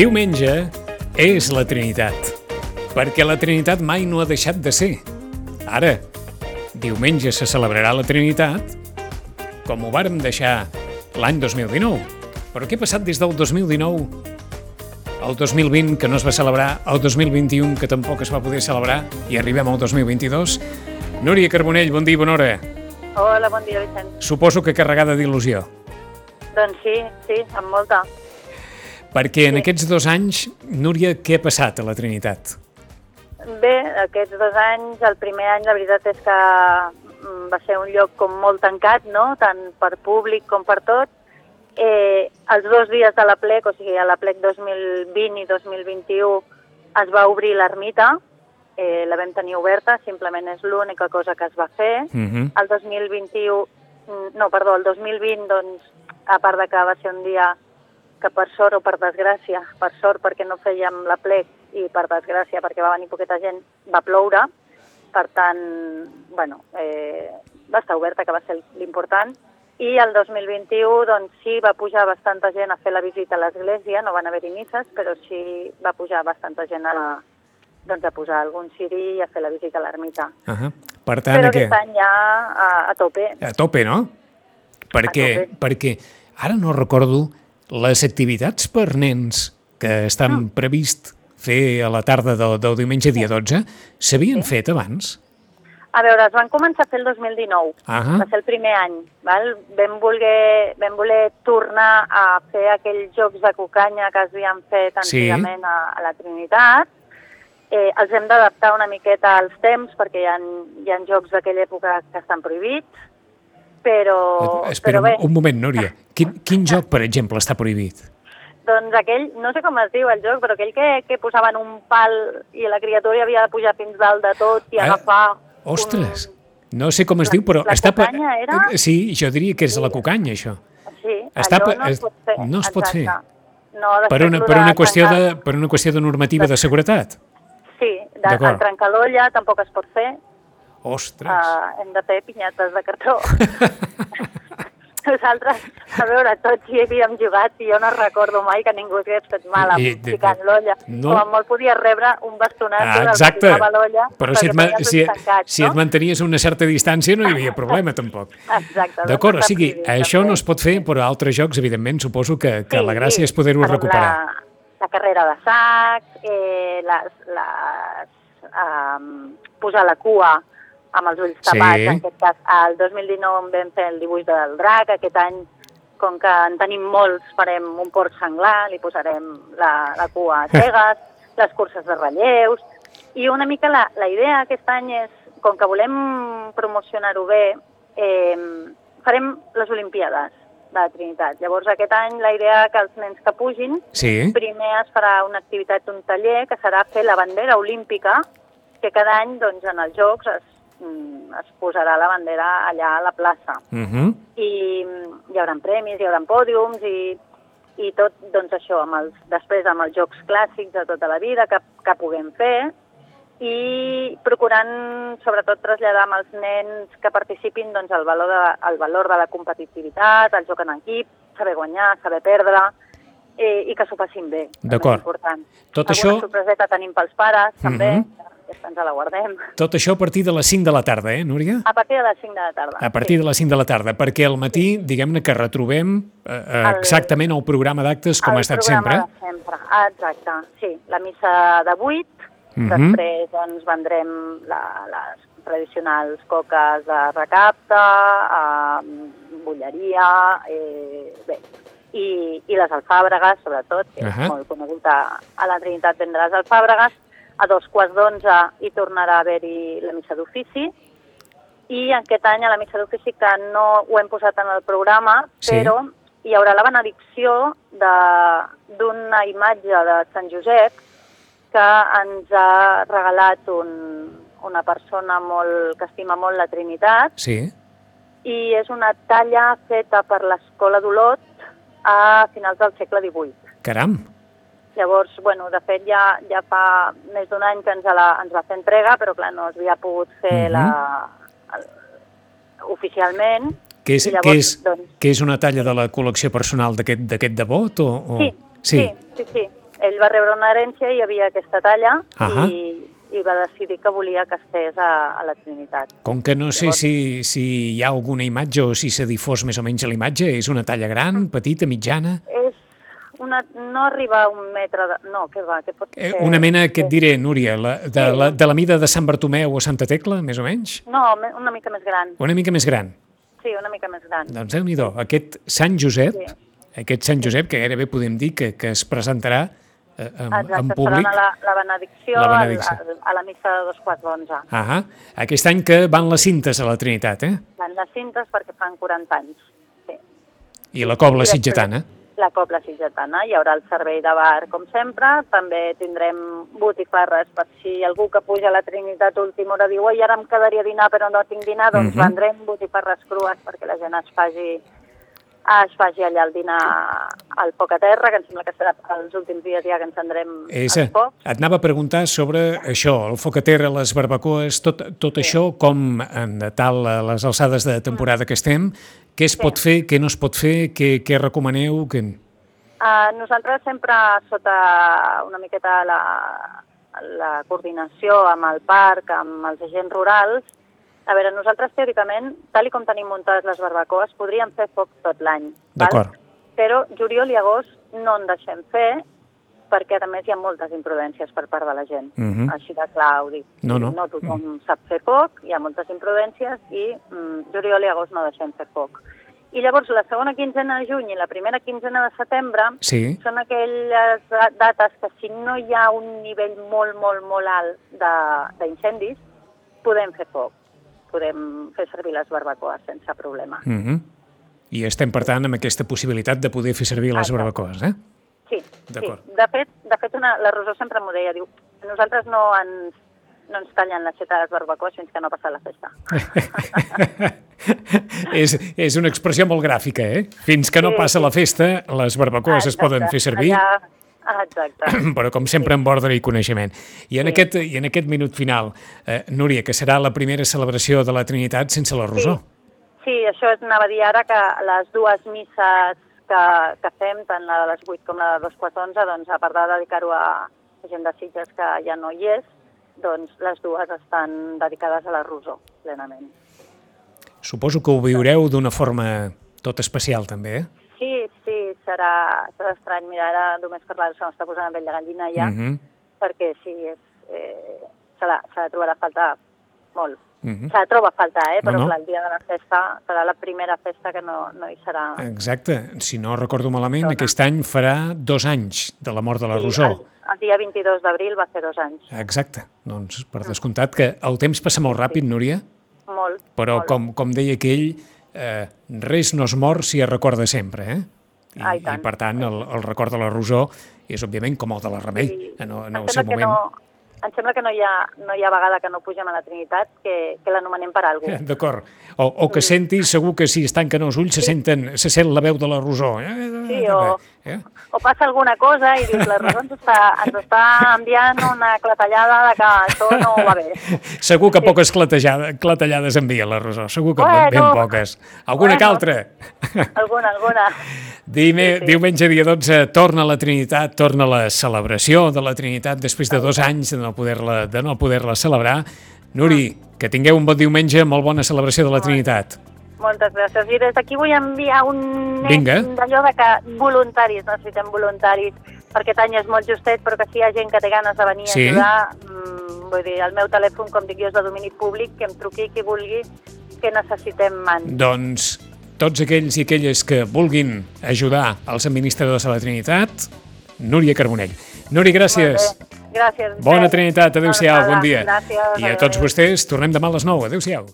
Diumenge és la Trinitat, perquè la Trinitat mai no ha deixat de ser. Ara, diumenge se celebrarà la Trinitat, com ho vàrem deixar l'any 2019. Però què ha passat des del 2019 el 2020, que no es va celebrar, el 2021, que tampoc es va poder celebrar, i arribem al 2022. Núria Carbonell, bon dia, bona hora. Hola, bon dia, Vicent. Suposo que carregada d'il·lusió. Doncs sí, sí, amb molta. Perquè en Sí. aquests dos anys, Núria, què ha passat a la Trinitat? Bé, aquests dos anys, el primer any, la veritat és que mm, va ser un lloc com molt tancat, no?, tant per públic com per tot. Eh, els dos dies de la plec, o sigui, a la plec 2020 i 2021, es va obrir l'ermita, eh, la vam tenir oberta, simplement és l'única cosa que es va fer. Uh -huh. El 2021, mm, no, perdó, el 2020, doncs, a part de que va ser un dia que per sort o per desgràcia, per sort perquè no fèiem la plec i per desgràcia perquè va venir poqueta gent, va ploure, per tant, bueno, eh, va estar oberta, que va ser l'important, i el 2021, doncs sí, va pujar bastanta gent a fer la visita a l'església, no van haver-hi misses, però sí va pujar bastanta gent a, doncs, a posar algun ciri i a fer la visita a l'ermita. Uh -huh. Per tant, Però aquest any ja a, a tope. A tope, no? Perquè, tope. perquè ara no recordo les activitats per nens que estan previst fer a la tarda del, del diumenge dia 12 s'havien fet abans? A veure, es van començar a fer el 2019, Ahà. va ser el primer any. Val? Vam, voler, vam voler tornar a fer aquells jocs de cucanya que es havien fet Sí. antigament a, a la Trinitat. Eh, els hem d'adaptar una miqueta als temps perquè hi ha, hi ha jocs d'aquella època que estan prohibits, però, Espera però bé, un, un moment, Núria. Quin, quin joc, per exemple, està prohibit? doncs aquell, no sé com es diu el joc, però aquell que, que posaven un pal i la criatura havia de pujar fins dalt de tot i Ah, agafar... Ostres! Un... No sé com es La- diu, però la està... per- cucanya era? Sí, jo diria que és la cucanya, això. Sí, Està allò pe- no es pot fer. no es pot fer. No, Per una, per, una qüestió de, per una qüestió de normativa de seguretat. Sí, de, el trencar l'olla tampoc es pot fer. Ostres! Uh, hem de fer pinyates de cartró. Nosaltres, a veure, tots hi havíem jugat i jo no recordo mai que ningú hagués fet mal I- amb de- picant l'olla. no. Com a molt podies rebre un bastonat Ah, del que exacte. picava l'olla Però si et, ma- si, ulls tancats, si et mantenies a una certa distància no hi havia problema, tampoc. Exacte. D'acord, o sigui, prohibit, això no també. es pot fer, però altres jocs, evidentment, suposo que, que Sí, la gràcia és poder-ho per recuperar. La, la carrera de sacs, eh, les, les, um, posar la cua amb els ulls Sí. tapats. En aquest cas, el 2019 en vam fer el dibuix del drac, aquest any, com que en tenim molts, farem un porc senglar, li posarem la, la cua a cegues, les curses de relleus, i una mica la, la idea aquest any és, com que volem promocionar-ho bé, eh, farem les Olimpiades de la Trinitat. Llavors, aquest any la idea que els nens que pugin, Sí? primer es farà una activitat, un taller, que serà fer la bandera olímpica, que cada any doncs, en els Jocs es, es posarà la bandera allà a la plaça. Uh -huh. I mm, hi haurà premis, hi haurà pòdiums i, i tot doncs, això, amb els, després amb els jocs clàssics de tota la vida que, que puguem fer i procurant sobretot traslladar amb els nens que participin doncs, el, valor de, el valor de la competitivitat, el joc en equip, saber guanyar, saber perdre eh, i que s'ho passin bé. D'acord. Tot Alguna això- sorpreseta tenim pels pares, també, Mhm. que aquesta ens la guardem. Tot això a partir de les 5 de la tarda, eh, Núria? A partir de les 5 de la tarda. A partir de les 5 de la tarda, perquè al matí, diguem-ne que retrobem eh, eh, El- exactament el programa d'actes com el ha estat programa sempre. de sempre. Ah, exacte, sí. La missa de 8, Mhm. després doncs, vendrem la, les tradicionals coques de recapte, eh, bulleria, eh, bé, i, i les alfàbregues, sobretot, que Ahà. és molt conegut a, a la Trinitat vendre les alfàbregues. A dos quarts d'onze hi tornarà a haver-hi la missa d'ofici, i aquest any a la missa d'ofici que no ho hem posat en el programa, Sí. però hi haurà la benedicció de- d'una imatge de Sant Josep que ens ha regalat un, una persona molt, que estima molt la Trinitat Sí? i és una talla feta per l'Escola d'Olot a finals del segle XVIII. Caram! Llavors, bueno, de fet ja, ja fa més d'un any que ens, la, ens va fer entrega, però clar, no s'havia pogut fer Mhm. la, el, oficialment. Que és, llavors, que és, doncs, que és una talla de la col·lecció personal d'aquest devot? O, o... Sí, sí, sí, sí. ell va rebre una herència i hi havia aquesta talla Ahà. i, i va decidir que volia que estés a, a la Trinitat. Com que no sé si, si hi ha alguna imatge o si s'ha difós més o menys l'imatge, és una talla gran, petita, mitjana? Una, no arriba a un metre de... No, què va, què pot Eh, ser? una mena, què et diré, Núria, la, de, Sí. la, de la mida de Sant Bartomeu o Santa Tecla, més o menys? No, una mica més gran. Una mica més gran. Sí, una mica més gran. Doncs déu nhi aquest Sant Josep, Sí. aquest Sant Josep, que gairebé podem dir que, que es presentarà eh, en, en Exacte, públic. faran la, la benedicció, La benedicció. A, a la missa de dos quarts d'onze. Ah, aquest any que van les cintes a la Trinitat, eh? Van les cintes perquè fan 40 anys. Sí. I la cobla I després- sitgetana. La Cobla Sitgetana. Hi haurà el servei de bar, com sempre. També tindrem botifarres per si algú que puja a la Trinitat a última hora diu oi, ara em quedaria a dinar però no tinc dinar, doncs Mhm. vendrem botifarres crues perquè la gent es faci es faci allà el dinar al poc a terra, que em sembla que serà els últims dies ja que encendrem És, els focs. et anava a preguntar sobre això, el foc a terra, les barbacoes, tot, tot sí. això, com en tal les alçades de temporada que estem, què es Sí. pot fer, què no es pot fer, què, què recomaneu? Què... Uh, nosaltres sempre sota una miqueta la, la coordinació amb el parc, amb els agents rurals, a veure, nosaltres teòricament, tal i com tenim muntades les barbacoes, podríem fer foc tot l'any. D'acord. Però juliol i agost no en deixem fer perquè a més hi ha moltes imprudències per part de la gent. Mhm. Així de clar ho dic. No, no. no tothom sap fer foc, hi ha moltes imprudències i mm, juliol i agost no deixem fer foc. I llavors la segona quinzena de juny i la primera quinzena de setembre Sí, són aquelles da- dates que si no hi ha un nivell molt, molt, molt alt de- d'incendis, podem fer foc. Podem fer servir les barbacoes sense problema. mm -hmm. i estem, per tant, amb aquesta possibilitat de poder fer servir les Exacte. barbacoes, eh? Sí, sí. De fet, de fet una, la Rosó sempre m'ho deia, diu, nosaltres no ens, no ens tallen l'aixeta de les barbacoes fins que no passa la festa. és, és una expressió molt gràfica, eh? Fins que no Sí, passa sí. la festa, les barbacoes es poden fer servir, Allà, ah, exacte. però com sempre amb ordre i coneixement. I en, Sí. aquest, i en aquest minut final, eh, Núria, que serà la primera celebració de la Trinitat sense la Rosó. Sí, això és, anava a dir ara que les dues misses que, que fem, tant la de les 8 com la de dos quarts d'onze, doncs a part de dedicar-ho a gent de Sitges que ja no hi és, doncs les dues estan dedicades a la Rosó, plenament. Suposo que ho viureu d'una forma tot especial, també, eh? Sí, sí, serà, serà estrany. Mira, ara només parlar se m'està posant la pell de gallina ja, Mhm, perquè sí, és, eh, se, la, se la trobarà a faltar molt. Mhm. Se la troba a faltar, eh? però No, no. clar, el dia de la festa serà la primera festa que no, no hi serà. Exacte. Si no recordo malament, Dona. aquest any farà dos anys de la mort de la Sí, Rosó. el, el dia 22 d'abril va fer dos anys. Exacte. Doncs per descomptat que el temps passa molt ràpid, Núria, Molt. però molt. com, com deia aquell, eh, res no es mor si es recorda sempre, eh? I, Ah, i i tant. per tant, el, el record de la Rosó és, òbviament, com el de la Remei, Sí. en, en el seu moment. No, em sembla que no hi, ha, no hi ha vegada que no pugem a la Trinitat que, que l'anomenem per alguna cosa. D'acord. O, o que sentis, segur que si es tanquen els ulls se, senten, se sent la veu de la Rosó. Eh? Sí, o- Eh? O passa alguna cosa i dius, la Rosa ens està, ens està enviant una clatellada de que això no va bé. Segur que poques clatellades, envia la Rosó, segur que Bueno. ben poques. Alguna que Bueno. altra? Alguna, alguna. Dime, Sí, sí. diumenge dia 12 torna la Trinitat, torna la celebració de la Trinitat després de dos anys de no poder-la de no poder-la celebrar. Nuri, que tingueu un bon diumenge, molt bona celebració de la Trinitat. Moltes gràcies. I des d'aquí vull enviar un Vinga. d'allò de que voluntaris, necessitem voluntaris, perquè aquest any és molt justet, però que si hi ha gent que té ganes de venir Sí. a ajudar, mm, vull dir, el meu telèfon, com dic jo, és de domini públic, que em truqui qui vulgui, que necessitem mans. Doncs tots aquells i aquelles que vulguin ajudar als administradors de la Trinitat, Núria Carbonell. Núria, gràcies. Gràcies. Bona. Trinitat, adeu-siau, bon dia. Gràcies. I a tots vostès, tornem demà a les 9, adeu-siau.